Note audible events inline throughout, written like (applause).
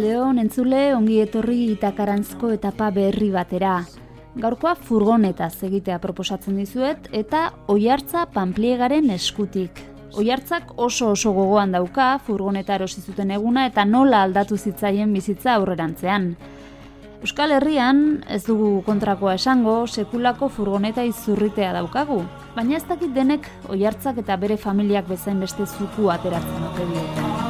Arratsaldeon entzule ongi etorri itakarantzko etapa berri batera. Gaurkoa furgonetaz egitea proposatzen dizuet eta oihartza panpliegaren eskutik. Oihartzak oso oso gogoan dauka furgoneta erosi zuten eguna eta nola aldatu zitzaien bizitza aurrerantzean. Euskal Herrian ez dugu kontrakoa esango sekulako furgoneta izurritea daukagu, baina ez dakit denek oihartzak eta bere familiak bezain beste zuku ateratzen ote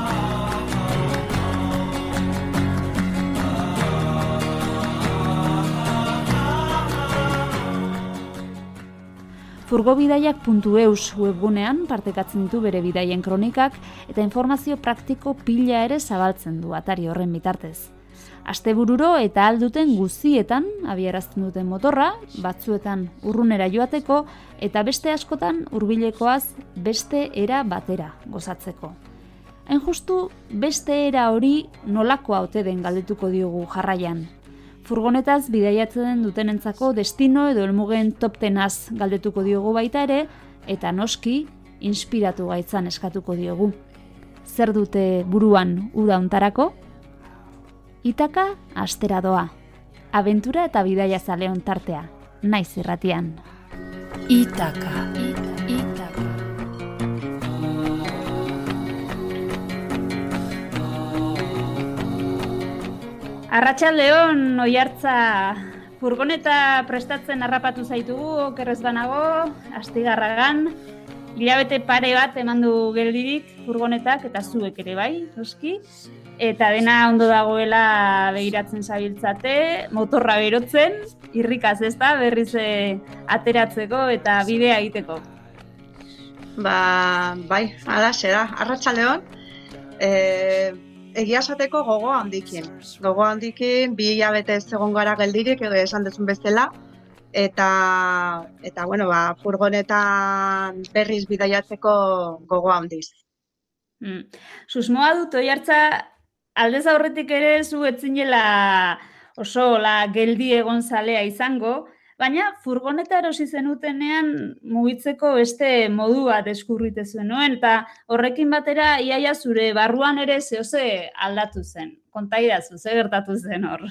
furgobidaiak.eus webgunean partekatzen ditu bere bidaien kronikak eta informazio praktiko pila ere zabaltzen du atari horren bitartez. Astebururo eta alduten guztietan abiarazten duten motorra, batzuetan urrunera joateko eta beste askotan hurbilekoaz beste era batera gozatzeko. Hain justu beste era hori nolakoa ote den galdetuko diogu jarraian, furgonetaz bidaiatzen dutenentzako destino edo helmugen top tenaz galdetuko diogu baita ere, eta noski, inspiratu gaitzan eskatuko diogu. Zer dute buruan uda untarako? Itaka astera doa. Aventura eta bidaia zaleon tartea. Naiz irratian. Itaka. Arratsaldeon oihartza furgoneta prestatzen harrapatu zaitugu, okerrez banago, astigarragan. Hilabete pare bat eman du geldirik furgonetak eta zuek ere bai, oski. Eta dena ondo dagoela behiratzen zabiltzate, motorra berotzen, irrikaz ez da, berriz eh, ateratzeko eta bidea egiteko. Ba, bai, alaxe da, arratsaldeon. Eh, egia esateko gogo handikin. Gogo handikin, bi hilabete ez egon gara geldirik, edo esan dezun bezala, eta, eta bueno, ba, furgonetan berriz bidaiatzeko gogo handiz. Mm. Susmoa dut, oi hartza, aldez aurretik ere zu etzinela oso la geldi egon zalea izango, Baina furgoneta erosi zenutenean mugitzeko beste modu bat eskurrite nuen eta horrekin batera iaia zure barruan ere zehose aldatu zen. Konta idazu, ze gertatu zen hor?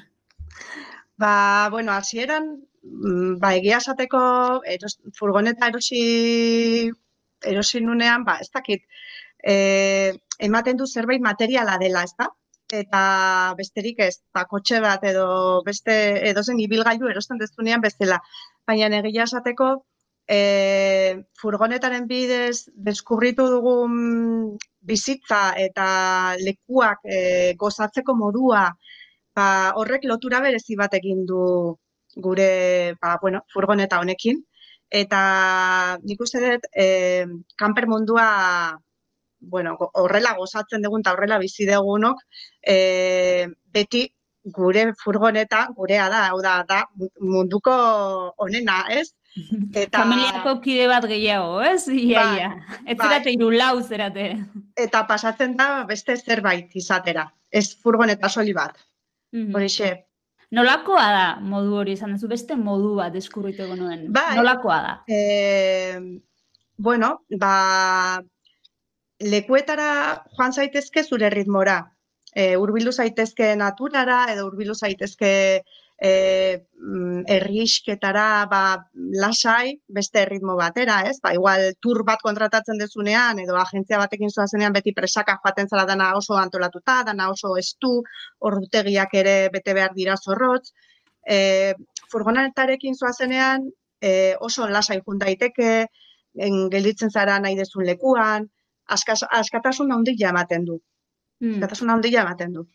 Ba, bueno, hasieran mm, ba, egia esateko eros, furgoneta erosi, erosi nunean, ba, ez dakit, e, ematen du zerbait materiala dela, ez da? Eta besterik ez, ba, kotxe bat edo beste edozen ibilgailu erosten dezunean bezala. Baina egia esateko, e, furgonetaren bidez deskubritu dugun bizitza eta lekuak e, gozatzeko modua, ba, horrek lotura berezi bat egin du gure ba, bueno, furgoneta honekin. Eta nik uste dut, e, kanper mundua bueno, horrela gozatzen dugun eta horrela bizi dugunok, e, beti gure furgoneta, gurea da, hau da, da munduko onena, ez? (laughs) Eta... Familiako kide bat gehiago, ez? Ia, bai, ia. Ez bai. zerate iru lau zerate. Eta pasatzen da beste zerbait izatera, ez furgoneta soli bat. Mm -hmm. Nolakoa da modu hori izan duzu, beste modu bat eskurritu nuen. Bai, Nolakoa da? E, bueno, ba, lekuetara joan zaitezke zure ritmora. E, urbildu zaitezke naturara edo urbildu zaitezke e, mm, errisketara ba, lasai beste ritmo batera, ez? Ba, igual tur bat kontratatzen dezunean edo agentzia batekin zoazenean beti presaka joaten zara dana oso antolatuta, dana oso estu, ordutegiak ere bete behar dira zorrotz. E, furgonetarekin zoazenean e, oso lasai jun daiteke, gelditzen zara nahi dezun lekuan, askatasun handia ematen du. Hmm. Askatasun handia ematen du.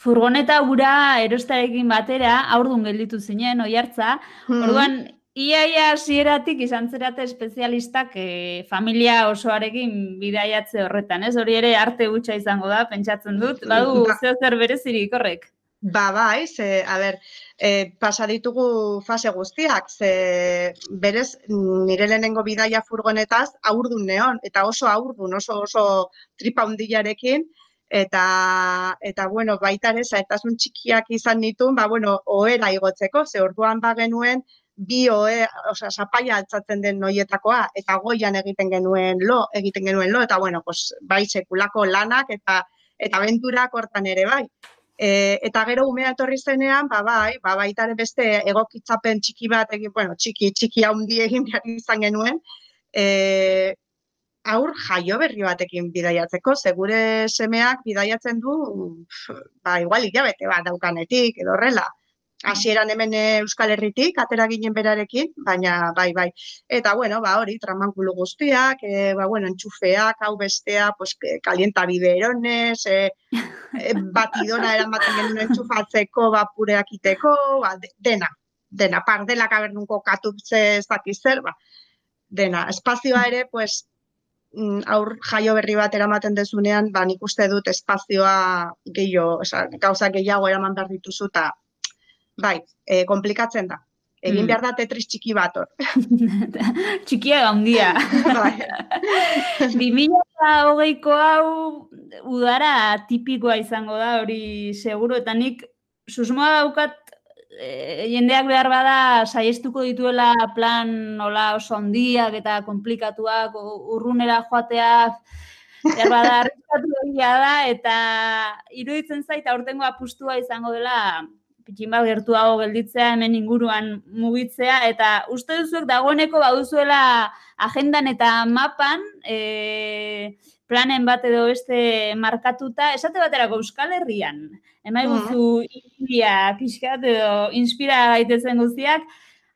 Furgoneta gura erostarekin batera, aurdun gelditu zinen, oi hartza, hmm. orduan, Iaia hasieratik izan zerate espezialistak e, familia osoarekin bidaiatze horretan, ez? Hori ere arte gutxa izango da, pentsatzen dut. Badu, Ba. zeo zer berezirik horrek. Ba, bai, ze, a ber, e, pasa ditugu fase guztiak, ze berez nire lehenengo bidaia furgonetaz aurdun neon, eta oso aurdun, oso oso tripa hundilarekin, eta, eta bueno, baita ere, zaetasun txikiak izan nituen, ba, bueno, ohera igotzeko, ze orduan ba genuen, bi ohe, osea, zapaia altzatzen den noietakoa, eta goian egiten genuen lo, egiten genuen lo, eta bueno, pues, bai sekulako lanak, eta eta abenturak hortan ere bai. E, eta gero umea etorri zenean, ba bai, ba baita ere beste egokitzapen txiki bat egin, bueno, txiki txiki handi egin behar izan genuen, e, aur jaio berri batekin bidaiatzeko, ze gure semeak bidaiatzen du, ba igual hilabete bat daukanetik edo horrela. Hasieran hemen eh, Euskal Herritik atera ginen berarekin, baina bai bai. Eta bueno, ba hori tramankulu guztiak, e, ba bueno, entxufeak, hau bestea, pues que calienta biberones, e, batidora eramaten genuen entxufatzeko, ba pureak iteko, ba, de- dena, dena, pardelak abernunko katutze ez dakiz zer, ba, dena. Espazioa ere, pues, aur jaio berri bat eramaten dezunean, ba, nik uste dut espazioa gehiago, oza, gauza gehiago eraman behar dituzu, eta bai, e, komplikatzen da. Egin Mm. behar da tetris txiki bat hor. (laughs) Txikia handia. bai. (laughs) 2008ko hau udara tipikoa izango da, hori seguro, eta nik susmoa daukat e, jendeak behar bada saiestuko dituela plan nola oso handiak eta komplikatuak, urrunera joateak, behar bada (laughs) egia da, eta iruditzen zait aurtengo apustua izango dela pitxin bat gertuago gelditzea, hemen inguruan mugitzea, eta uste duzuek dagoeneko baduzuela agendan eta mapan e, planen bat edo beste markatuta, esate baterako Euskal Herrian, emaiguzu iria pixkat edo inspira gaitezen guztiak,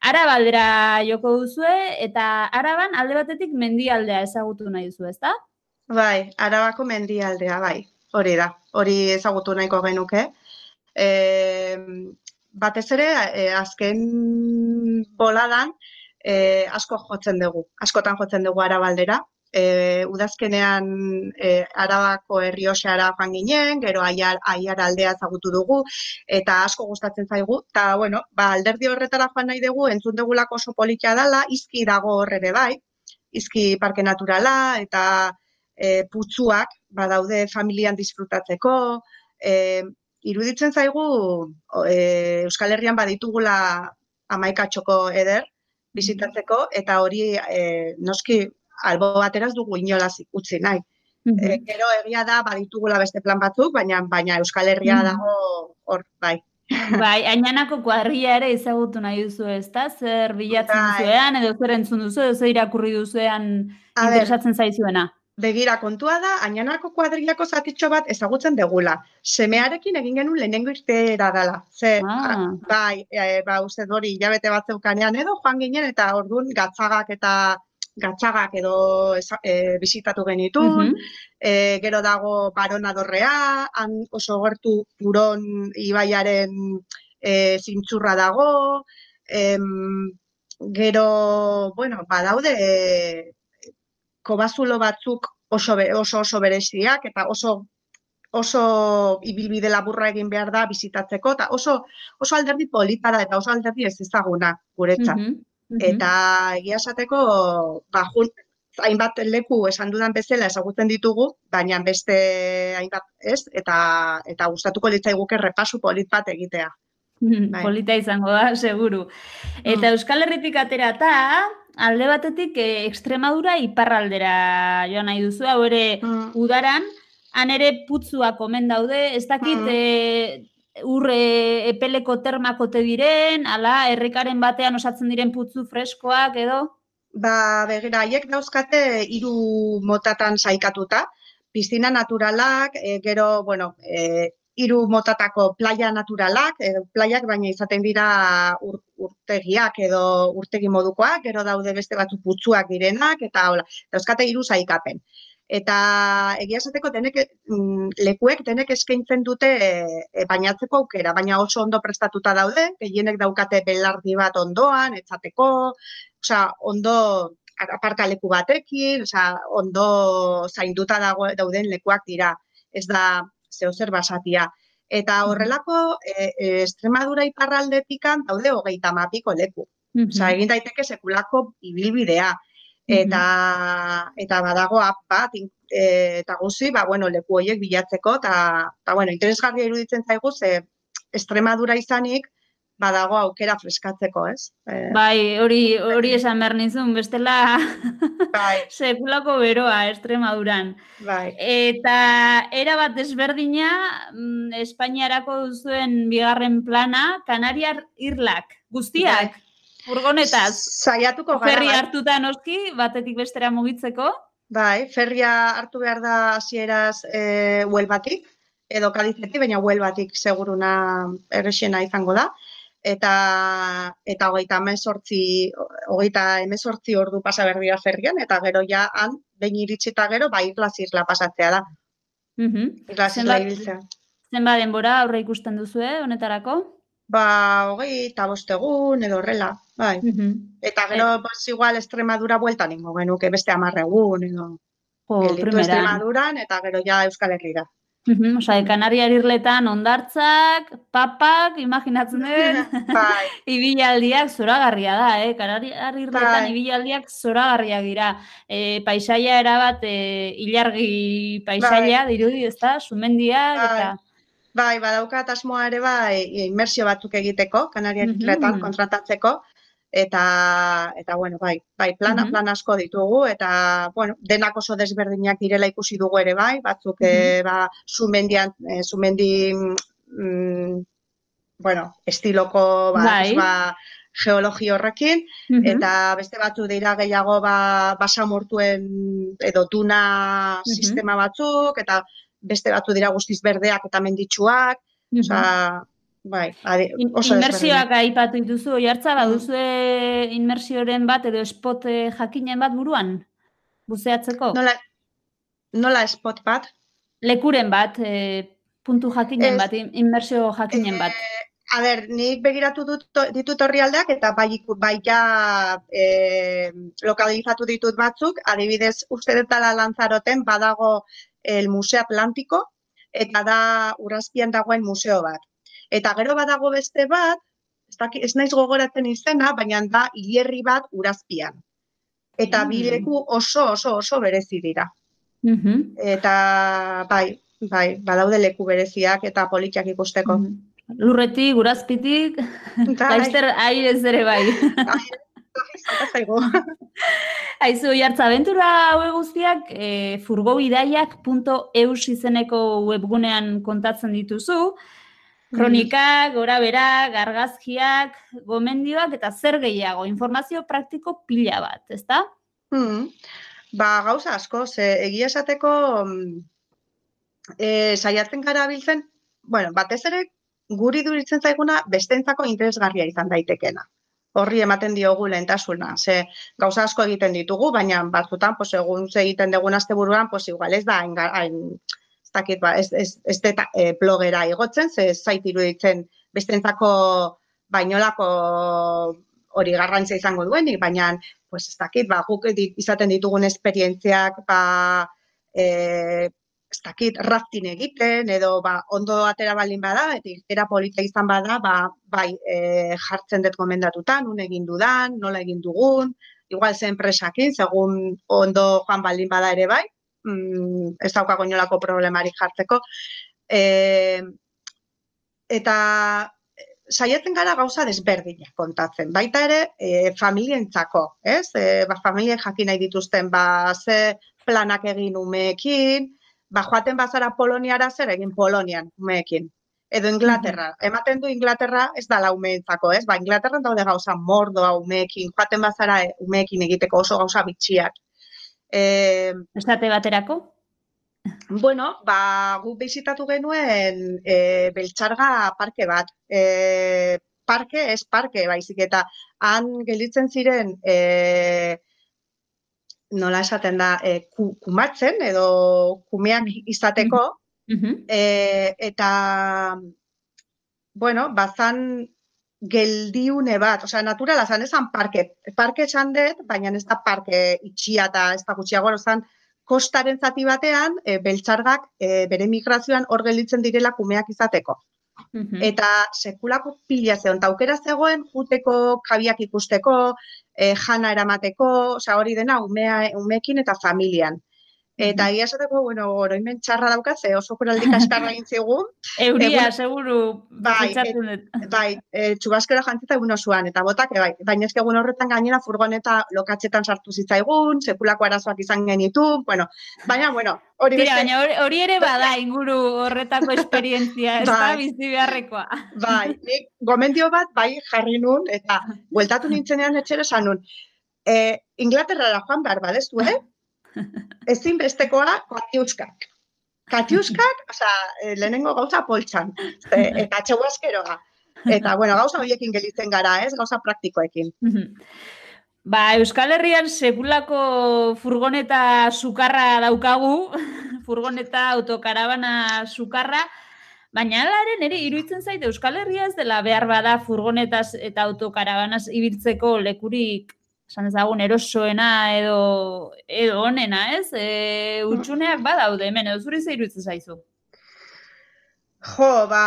Arabaldera joko duzue, eta Araban alde batetik mendialdea ezagutu nahi duzu, ezta? Bai, arabako mendialdea, bai. Hori da, hori ezagutu nahiko genuke. E, batez ere, e, azken boladan, e, asko jotzen dugu, askotan jotzen dugu arabaldera. E, udazkenean e, arabako herrioxeara joan ginen, gero aiar, aiar aldea ezagutu dugu, eta asko gustatzen zaigu. Eta, bueno, ba, alderdi horretara joan nahi dugu, entzun dugulako oso politia dala, izki dago horre ere bai, izki parke naturala, eta e, putzuak badaude familian disfrutatzeko, e, iruditzen zaigu e, Euskal Herrian baditugula amaikatxoko eder bizitatzeko, eta hori e, noski albo bateraz dugu inolaz utzi nahi. E, gero egia da baditugula beste plan batzuk, baina baina Euskal Herria Mhm. dago hor, bai. (laughs) Bai, ainanako kuadrilla ere ezagutu nahi duzu, ezta? Zer bilatzen Bai. duzuean, edo zer entzun duzu, edo zer irakurri duzuean interesatzen zaizuena. Begira, kontua da, Añanako kuadrilako zatitxo bat ezagutzen degula. Semearekin egin genuen lehenengo irteera dela. Ze, Ah. bai, e, ba, uste dut hori hilabete bat zeukanean edo, joan ginen eta orduan gatzagak eta gatzagak edo e, bisitatu genitun, Mhm. e, gero dago Barona Dorrea, han oso gertu Puron ibaiaren e, zintzurra dago, em, gero, bueno, badaude e, kobazulo batzuk oso, oso oso bereziak eta oso oso ibilbide laburra egin behar da bizitatzeko eta oso oso alderdi polita da eta oso alderdi ez ezaguna guretzat. Mhm. Eta egia esateko, ba, jun, hainbat leku esan dudan bezala ezagutzen ditugu, baina beste hainbat ez, eta eta gustatuko litzaiguke repasu polit bat egitea. Bai. Polita izango da, seguru. Eta Mm. Euskal Herritik aterata, alde batetik eh, Extremadura iparraldera joan nahi duzu, hau ere Mm. udaran, han ere putzuak omen daude, ez dakit Mm. eh, urre epeleko termak ote diren, ala, errekaren batean osatzen diren putzu freskoak edo? Ba, begira, haiek dauzkate hiru motatan saikatuta, piztina naturalak, e, gero, bueno, e, hiru motatako playa naturalak, e, playak baina izaten dira ur, urtegiak edo urtegi modukoak, gero daude beste batzu putzuak direnak, eta hola, dauzkate hiru saikapen. Eta egia esateko denek, mm, lekuek denek eskaintzen dute e, bainatzeko aukera, baina oso ondo prestatuta daude, gehienek daukate belardi bat ondoan, etzateko, osea, ondo aparkaleku batekin, osea, ondo zainduta dago, dauden lekuak dira, ez da zeo zer basatia. Eta horrelako, e, e, Estremadura iparraldetikan daude hogeita mapiko leku. Osea, egin daiteke sekulako ibilbidea eta eta badago app bat e, eta guzi, ba bueno, leku hoiek bilatzeko eta ta bueno, interesgarria iruditzen zaigu ze Estremadura izanik badago aukera freskatzeko, ez? E, bai, hori hori esan behar nizun, bestela bai. (laughs) sekulako beroa Estremaduran. Bai. Eta era bat desberdina, mm, Espainiarako duzuen bigarren plana, Kanariar Irlak, guztiak. Bai. Furgonetaz. Saiatuko gara. Ferri bai. hartuta noski, batetik bestera mugitzeko. Bai, ferria hartu behar da hasieraz e, huelbatik, edo kadizetik, baina huelbatik seguruna errexena izango da. Eta eta hogeita emezortzi, hogeita emezortzi ordu pasa berdira ferrian, eta gero ja han, behin iritsita gero, bai, irla zirla pasatzea da. Mm -hmm. Irla zirla Zenba denbora aurre ikusten duzu, eh, honetarako? Ba, hogei eta bostegun edo horrela, bai. Eta gero, e... pues, igual, Estremadura buelta ningo genuke beste amarregun edo. Jo, Gelditu Estremaduran eta gero ja Euskal Herriera. Uh -huh. Osa, Kanariar irletan ondartzak, papak, imaginatzen duen, (laughs) bai. (laughs) ibilaldiak zoragarria da, eh? Kanariar irletan bai. ibilaldiak zoragarria dira. E, paisaia erabat, e, ilargi paisaia, bai. dirudi, ez da, sumendiak, bai. eta... Bai, badaukat asmoa ere bai, inmersio batzuk egiteko, Kanariak mm kontratatzeko, eta, eta bueno, bai, bai plana, plan asko ditugu, eta, bueno, denak oso desberdinak direla ikusi dugu ere bai, batzuk, mm -hmm. ba, sumendian, e, sumendi, mm, bueno, estiloko, ba, bai. ba, geologi horrekin, eta beste batzu dira gehiago ba, basamortuen edo duna sistema batzuk, eta beste batu dira guztiz berdeak eta menditsuak, mm -hmm. bai, adi, oso Inmersioak aipatu dituzu, jartza baduzu inmersioren bat edo spot eh, jakinen bat buruan, buzeatzeko? Nola, nola spot bat? Lekuren bat, e, puntu jakinen bat, inmersio jakinen bat. E, a ber, nik begiratu dut, ditut horri aldeak, eta bai, bai ja e, lokalizatu ditut batzuk, adibidez, uste detala lantzaroten, badago el Museo Atlantiko, eta da urazpian dagoen museo bat. Eta gero badago beste bat, ez, daki, ez naiz gogoratzen izena, baina da hilerri bat urazpian. Eta mm. bileku oso, oso, oso berezi dira. Mm Eta bai, bai, badaude leku bereziak eta politiak ikusteko. Mm Lurretik, urazpitik, bai. laizter airez ere bai. (laughs) (laughs) Aizu, jartza, aventura haue guztiak e, furgobidaiak.eus izeneko webgunean kontatzen dituzu. Kronika, mm. gora bera, gargazkiak, gomendioak eta zer gehiago, informazio praktiko pila bat, ezta? Mm. Ba, gauza asko, ze egia esateko e, saiatzen gara biltzen, bueno, batez ere guri duritzen zaiguna bestentzako interesgarria izan daitekena horri ematen diogu lehentasuna. Ze gauza asko egiten ditugu, baina batzutan, pues, egun egiten dugun asteburuan, pues, igual ez da, hain, ez dakit, ba, ez, ez, ez deta, e, blogera igotzen, ze zait iruditzen bestentzako bainolako hori garrantzia izango duenik, baina, pues, ez dakit, ba, guk izaten ditugun esperientziak, ba, e, ez dakit, raftin egiten, edo ba, ondo atera baldin bada, eta irtera polita izan bada, ba, bai, e, jartzen dut gomendatuta, nun egin dudan, nola egin dugun, igual zen presakin, segun ondo joan baldin bada ere bai, mm, ez daukako inolako problemari jartzeko. E, eta saiatzen gara gauza desberdinak kontatzen. Baita ere, e, familientzako, ez? E, ba, familien jakin nahi dituzten, ba, ze planak egin umeekin, ba, joaten bazara Poloniara zer egin Polonian umeekin. Edo Inglaterra. Ematen du Inglaterra ez da la umeentzako, ez? Ba, Inglaterran daude gauza mordoa umeekin, joaten bazara umeekin egiteko oso gauza bitxiak. Eh, Estate baterako? Bueno, ba, gu bizitatu genuen e, beltxarga parke bat. E, parke, ez parke, baizik eta han gelditzen ziren e, nola esaten da, e, ku, kumatzen edo kumeak izateko, Mhm. e, eta, bueno, bazan geldiune bat, osea, naturala zan, esan parke, parke esan dut, baina ez da parke itxia eta ez da gutxiago, zan, kostaren zati batean, e, beltzargak e, bere migrazioan hor gelditzen direla kumeak izateko. Mhm. Eta sekulako pila zeon, eta aukera zegoen juteko, kabiak ikusteko, e, jana eramateko, osea, hori dena umea, umekin eta familian. Eta egia esateko, bueno, oroimen txarra daukat, ze oso kuraldik askarra egin zigun, (laughs) Euria, Egun- seguru, Bai, dut. (laughs) bai, e, txubaskera jantzita egun osoan, eta botak, bai, baina ezke egun horretan gainera furgoneta lokatzetan sartu zitzaigun, sekulako arazoak izan genitu, bueno, baina, bueno, hori Tira, baina hori, ere (laughs) bada inguru horretako esperientzia, ez da Bai. bizi beharrekoa. bai, nik gomendio bat, bai, jarri nun, eta bueltatu nintzenean etxera esan nun, e, Inglaterrara joan behar badezu, eh? Ezin bestekoa katiuskak. Katiuskak, (laughs) osea, eh, lehenengo gauza poltsan, e, eta txegu askeroa. Eta, bueno, gauza horiekin gelitzen gara, ez? Gauza praktikoekin. Ba, Euskal Herrian sekulako furgoneta sukarra daukagu, (laughs) furgoneta autokarabana sukarra, baina hala ere iruditzen zait Euskal Herria ez dela behar bada furgonetaz eta autokarabanaz ibiltzeko lekurik esan ezagun erosoena edo edo onena, ez? E, utxuneak badaude hemen, edo zuri ze iruditzen zaizu? Jo, ba,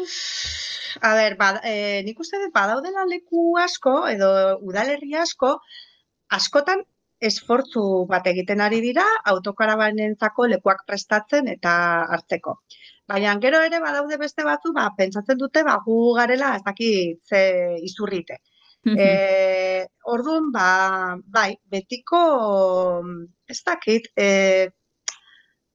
uf, a ber, ba, e, nik uste dut badaudela leku asko edo udalerri asko, askotan esfortzu bat egiten ari dira autokarabanentzako lekuak prestatzen eta hartzeko. Baina gero ere badaude beste batzu, ba, pentsatzen dute ba, gu garela ez dakit ze izurrite. E, orduan, ba, bai, betiko, ez dakit, e,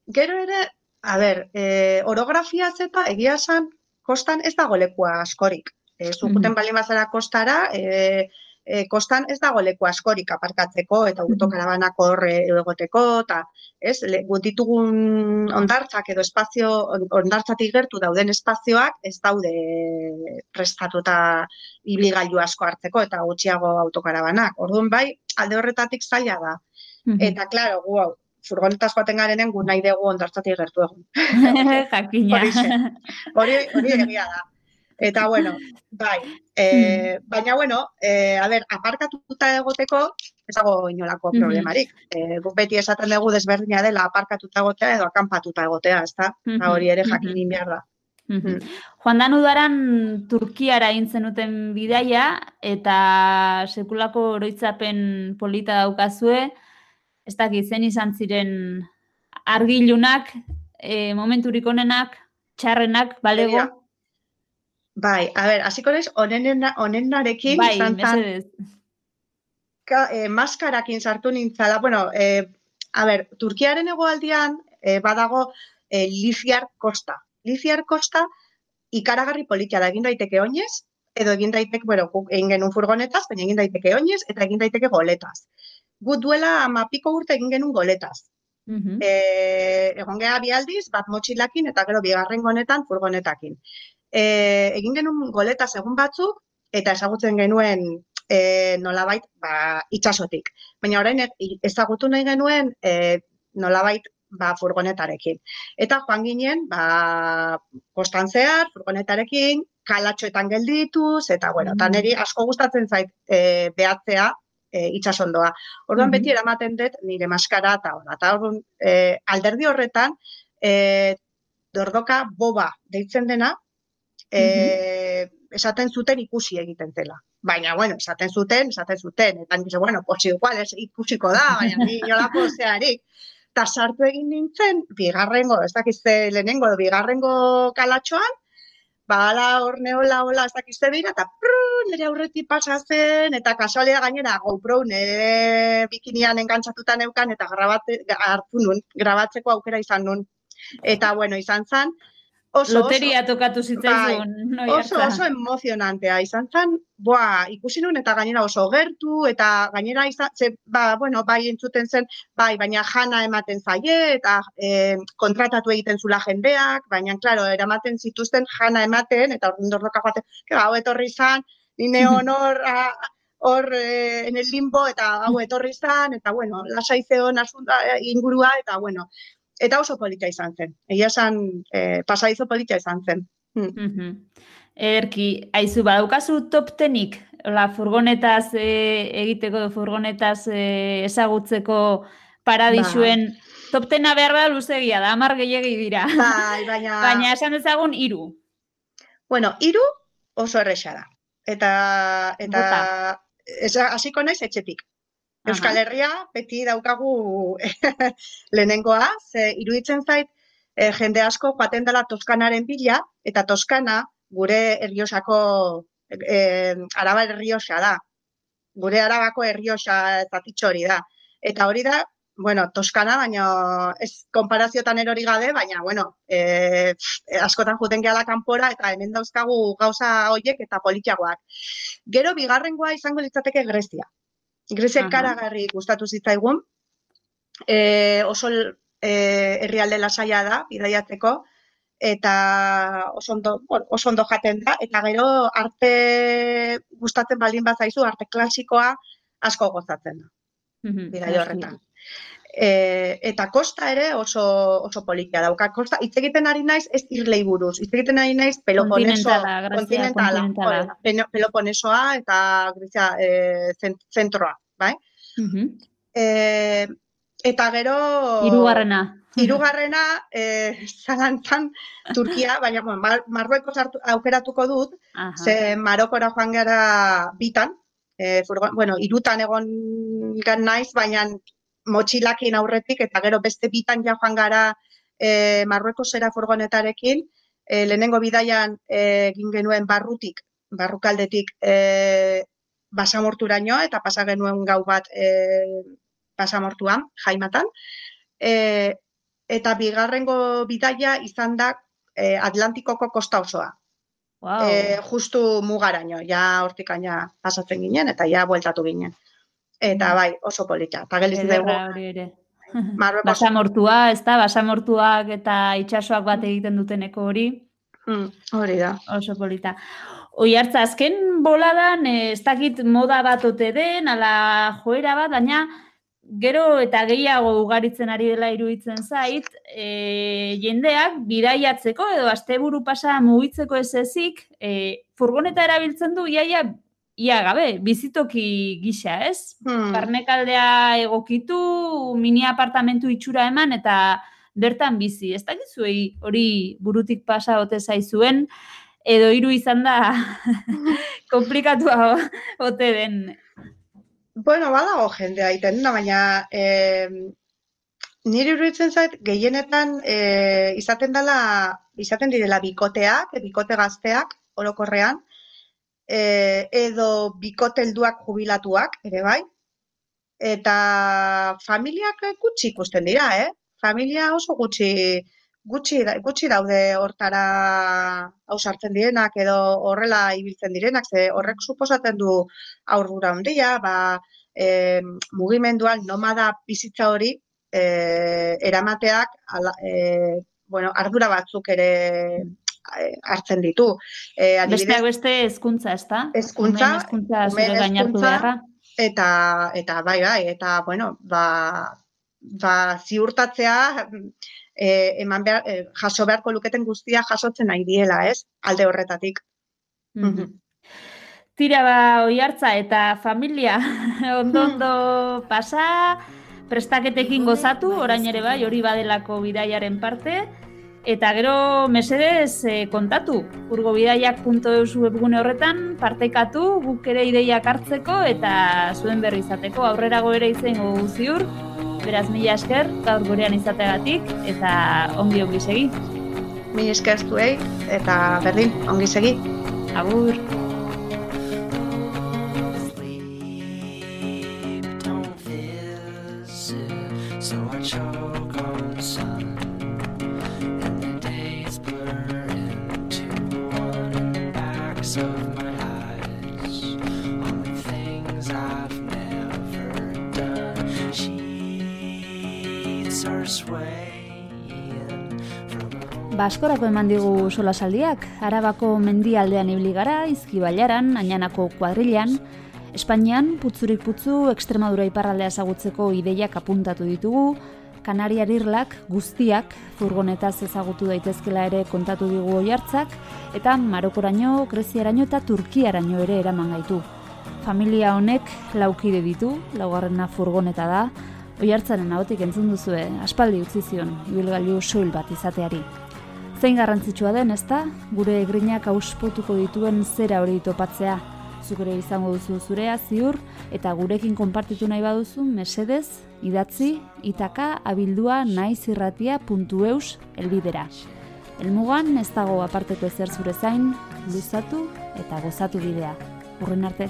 gero ere, a ber, e, orografia eta egia esan, kostan ez dago lekua askorik. E, zukuten Mhm. bali bazara kostara, e, e, kostan ez dago leku askorik aparkatzeko eta autokarabanak horre egoteko, eta ez, le, gu ditugun ondartzak edo espazio, on- ondartzatik gertu dauden espazioak ez daude prestatuta ibilgailu asko hartzeko eta gutxiago autokarabanak. Orduan bai, alde horretatik zaila da. Eta, klaro, gu hau, furgonetaz joaten garenen gu nahi dugu ondartzatik gertu egun. (laughs) Jakina. Hori, hori egia da. Eta, (laughs) bueno, bai. E, baina, bueno, e, a ber, aparkatuta egoteko, ez dago inolako problemarik. E, guk beti esaten dugu desberdina dela aparkatuta egotea edo akanpatuta egotea, ezta? Eta hori ere mhm. jakin behar da. Mhm. Joan dan udaran Turkiara egin zenuten bidaia eta sekulako oroitzapen polita daukazue, ez dakit zen izan ziren argilunak, e, momenturik onenak, txarrenak, balego, Begira, Bai, a ber, hasiko naiz onenena, onenarekin bai, izan zan, mesedez. ka, e, maskarakin sartu nintzala, bueno, e, a ber, Turkiaren egoaldian e, badago e, Lifiar Kosta. Lifiar Kosta ikaragarri politia da, egin daiteke oinez, edo egin daiteke, bueno, egin genuen furgonetaz, baina egin daiteke oinez, eta egin daiteke goletaz. Gu duela amapiko urte egin genuen goletaz. Mhm. E, egon geha bi aldiz, bat motxilakin eta gero bigarren honetan furgonetakin. E, egin genuen goletaz egun batzuk, eta ezagutzen genuen e, nolabait ba, itxasotik. Baina orain e- ezagutu nahi genuen e, nolabait ba, furgonetarekin. Eta joan ginen, ba, kostan zehar, furgonetarekin, kalatxoetan geldituz, eta bueno, eta Mhm. niri asko gustatzen zait e, behatzea e, itxasondoa. Orduan Mhm. beti eramaten dut nire maskara eta hori. Eta orduan, e, alderdi horretan, e, dordoka boba deitzen dena, e, esaten zuten ikusi egiten zela. Baina, bueno, esaten zuten, esaten zuten, eta nik, bueno, pues igual ez ikusiko da, baina ni inolako (laughs) zearik. Eta sartu egin nintzen, bigarrengo, ez dakiz ze lehenengo, bigarrengo kalatxoan, ba, ala hor neola, hola, ez dakiz ze bira, eta nire aurretik pasa zen, eta kasualia gainera GoPro nire bikinian engantzatuta neukan, eta grabate, hartu nun, grabatzeko aukera izan nun. Eta, bueno, izan zen, oso, Loteria tokatu zitzaizun, noi oso, oso emozionantea izan zen, boa, ikusi nun eta gainera oso gertu, eta gainera izan, ze, ba, bueno, bai entzuten zen, bai, baina jana ematen zaie, eta e, kontratatu egiten zula jendeak, baina, klaro, eramaten zituzten jana ematen, eta orduan dordoka joaten, que hau etorri izan, nine honor, hor eh, en el limbo eta hau etorri izan, eta bueno, lasai zeon asunta, ingurua, eta bueno, eta oso polita izan zen. Egia esan, eh, pasadizo polita izan zen. Hmm. Erki, aizu, badaukazu top tenik, la furgonetaz eh, egiteko, furgonetaz eh, ezagutzeko paradisuen, top tena behar da luzegia da, amar gehiagi dira. Bai, baina, (laughs) Baina esan dezagun hiru. bueno, hiru oso erresa da. Eta, eta, hasiko naiz etxetik. Euskal. Herria beti daukagu (laughs) lehenengoa, ze iruditzen zait eh, jende asko joaten dela Toskanaren bila, eta Toskana gure erriosako, eh, araba erriosa da. Gure arabako erriosa zatitxo hori da. Eta hori da, bueno, Toskana, baina ez konparaziotan erori gabe, baina, bueno, eh, pff, askotan juten gehala kanpora, eta hemen dauzkagu gauza hoiek eta politiagoak. Gero, bigarrengoa izango litzateke Grezia. Grezia Aha. ikaragarri gustatu zitzaigun. E, oso e, herrialde lasaia da, bidaiatzeko, eta oso ondo, bueno, oso ondo jaten da, eta gero arte gustatzen baldin bazaizu, arte klasikoa asko gozatzen da, Mhm, bidai noski. horretan. E, eta kosta ere oso oso politia dauka. Kosta, hitz egiten ari naiz ez irlei buruz, hitz egiten ari naiz Peloponeso, Kontinentala, kontinentala, Peloponesoa eta Grezia e, zen- zentroa, bai? Mhm. E, eta gero... Hirugarrena. Hirugarrena, eh, zalantzan Turkia, baina bueno, Mar Marruekos hartu- aukeratuko dut, Aha. ze Marokora joan gara bitan, eh, furgon, bueno, irutan egon gan naiz, baina motxilakin aurretik, eta gero beste bitan ja joan gara eh, Marruekosera furgonetarekin, eh, lehenengo bidaian eh, egin genuen barrutik, barrukaldetik eh, basamorturaino, eta pasa genuen gau bat eh, basamortuan, jaimatan, eh, eta bigarrengo bidaia izan da eh, Atlantikoko kosta osoa. Wow. Eh, justu mugaraino, ja hortikaina pasatzen ginen, eta ja bueltatu ginen. Eta bai, oso polita. Eta Ederra hori ere. (laughs) Basamortua, ez da, basamortuak eta itsasoak bat egiten duteneko hori, Mm, hori da. oso polita. Oi hartza, azken boladan, eh, ez dakit moda bat ote den, ala joera bat, baina gero eta gehiago ugaritzen ari dela iruditzen zait, e, jendeak bidaiatzeko edo asteburu pasa mugitzeko ez ezik, e, furgoneta erabiltzen du iaia ia gabe, bizitoki gisa, ez? Hmm. Barnekaldea egokitu, mini apartamentu itxura eman eta bertan bizi. Ez dakizuei hori burutik pasa ote zaizuen, edo hiru izan da (laughs) komplikatua ote den. Bueno, badago jendea egiten da, baina eh, niri iruditzen zait gehienetan eh, izaten dela izaten direla bikoteak, bikote gazteak orokorrean, eh, edo bikote helduak jubilatuak ere bai. Eta familiak gutxi ikusten dira, eh? Familia oso gutxi gutxi, gutxi daude hortara ausartzen direnak edo horrela ibiltzen direnak, ze horrek suposatzen du aurrura handia, ba, e, mugimenduan nomada bizitza hori e, eramateak ala, e, bueno, ardura batzuk ere e, hartzen ditu. E, adibidez, Besteak beste hezkuntza, ezta? Hezkuntza, hezkuntza zure gainatu beharra. eta, eta bai, bai, eta, bueno, ba, ba ziurtatzea e, eman behar, e, jaso beharko luketen guztia jasotzen nahi diela, ez? Alde horretatik. Mhm. Tira ba oi hartza eta familia (laughs) ondo ondo pasa, prestaketekin gozatu, orain ere bai, hori badelako bidaiaren parte, eta gero mesedez eh, kontatu, urgobidaiak.eus webgune horretan, partekatu, guk ere ideiak hartzeko eta zuen berri izateko, aurrerago ere izango ziur, beraz mila esker, gaur gurean izategatik, eta ongi ongi segi. Mi esker zuei, eta berdin, ongi segi. Agur! Backs of Baskorako eman digu solasaldiak, Arabako mendialdean ibili gara, Izkibailaran, Añanako kuadrilan, Espainian, putzurik putzu, Extremadura iparraldea ezagutzeko ideiak apuntatu ditugu, Kanariar irlak guztiak furgonetaz ezagutu daitezkela ere kontatu digu oihartzak, eta Marokoraino, Greziaraino eta Turkiaraino ere eraman gaitu. Familia honek laukide ditu, laugarrena furgoneta da, oihartzaren ahotik entzun duzue, aspaldi utzi zion, ibilgailu soil bat izateari. Zein garrantzitsua den, ezta? Gure egrinak auspotuko dituen zera hori topatzea. Zuk ere izango duzu zurea ziur eta gurekin konpartitu nahi baduzu mesedez idatzi itaka abildua naizirratia.eus elbidera. Elmugan ez dago aparteko ezer zure zain, luzatu eta gozatu bidea. Urren arte.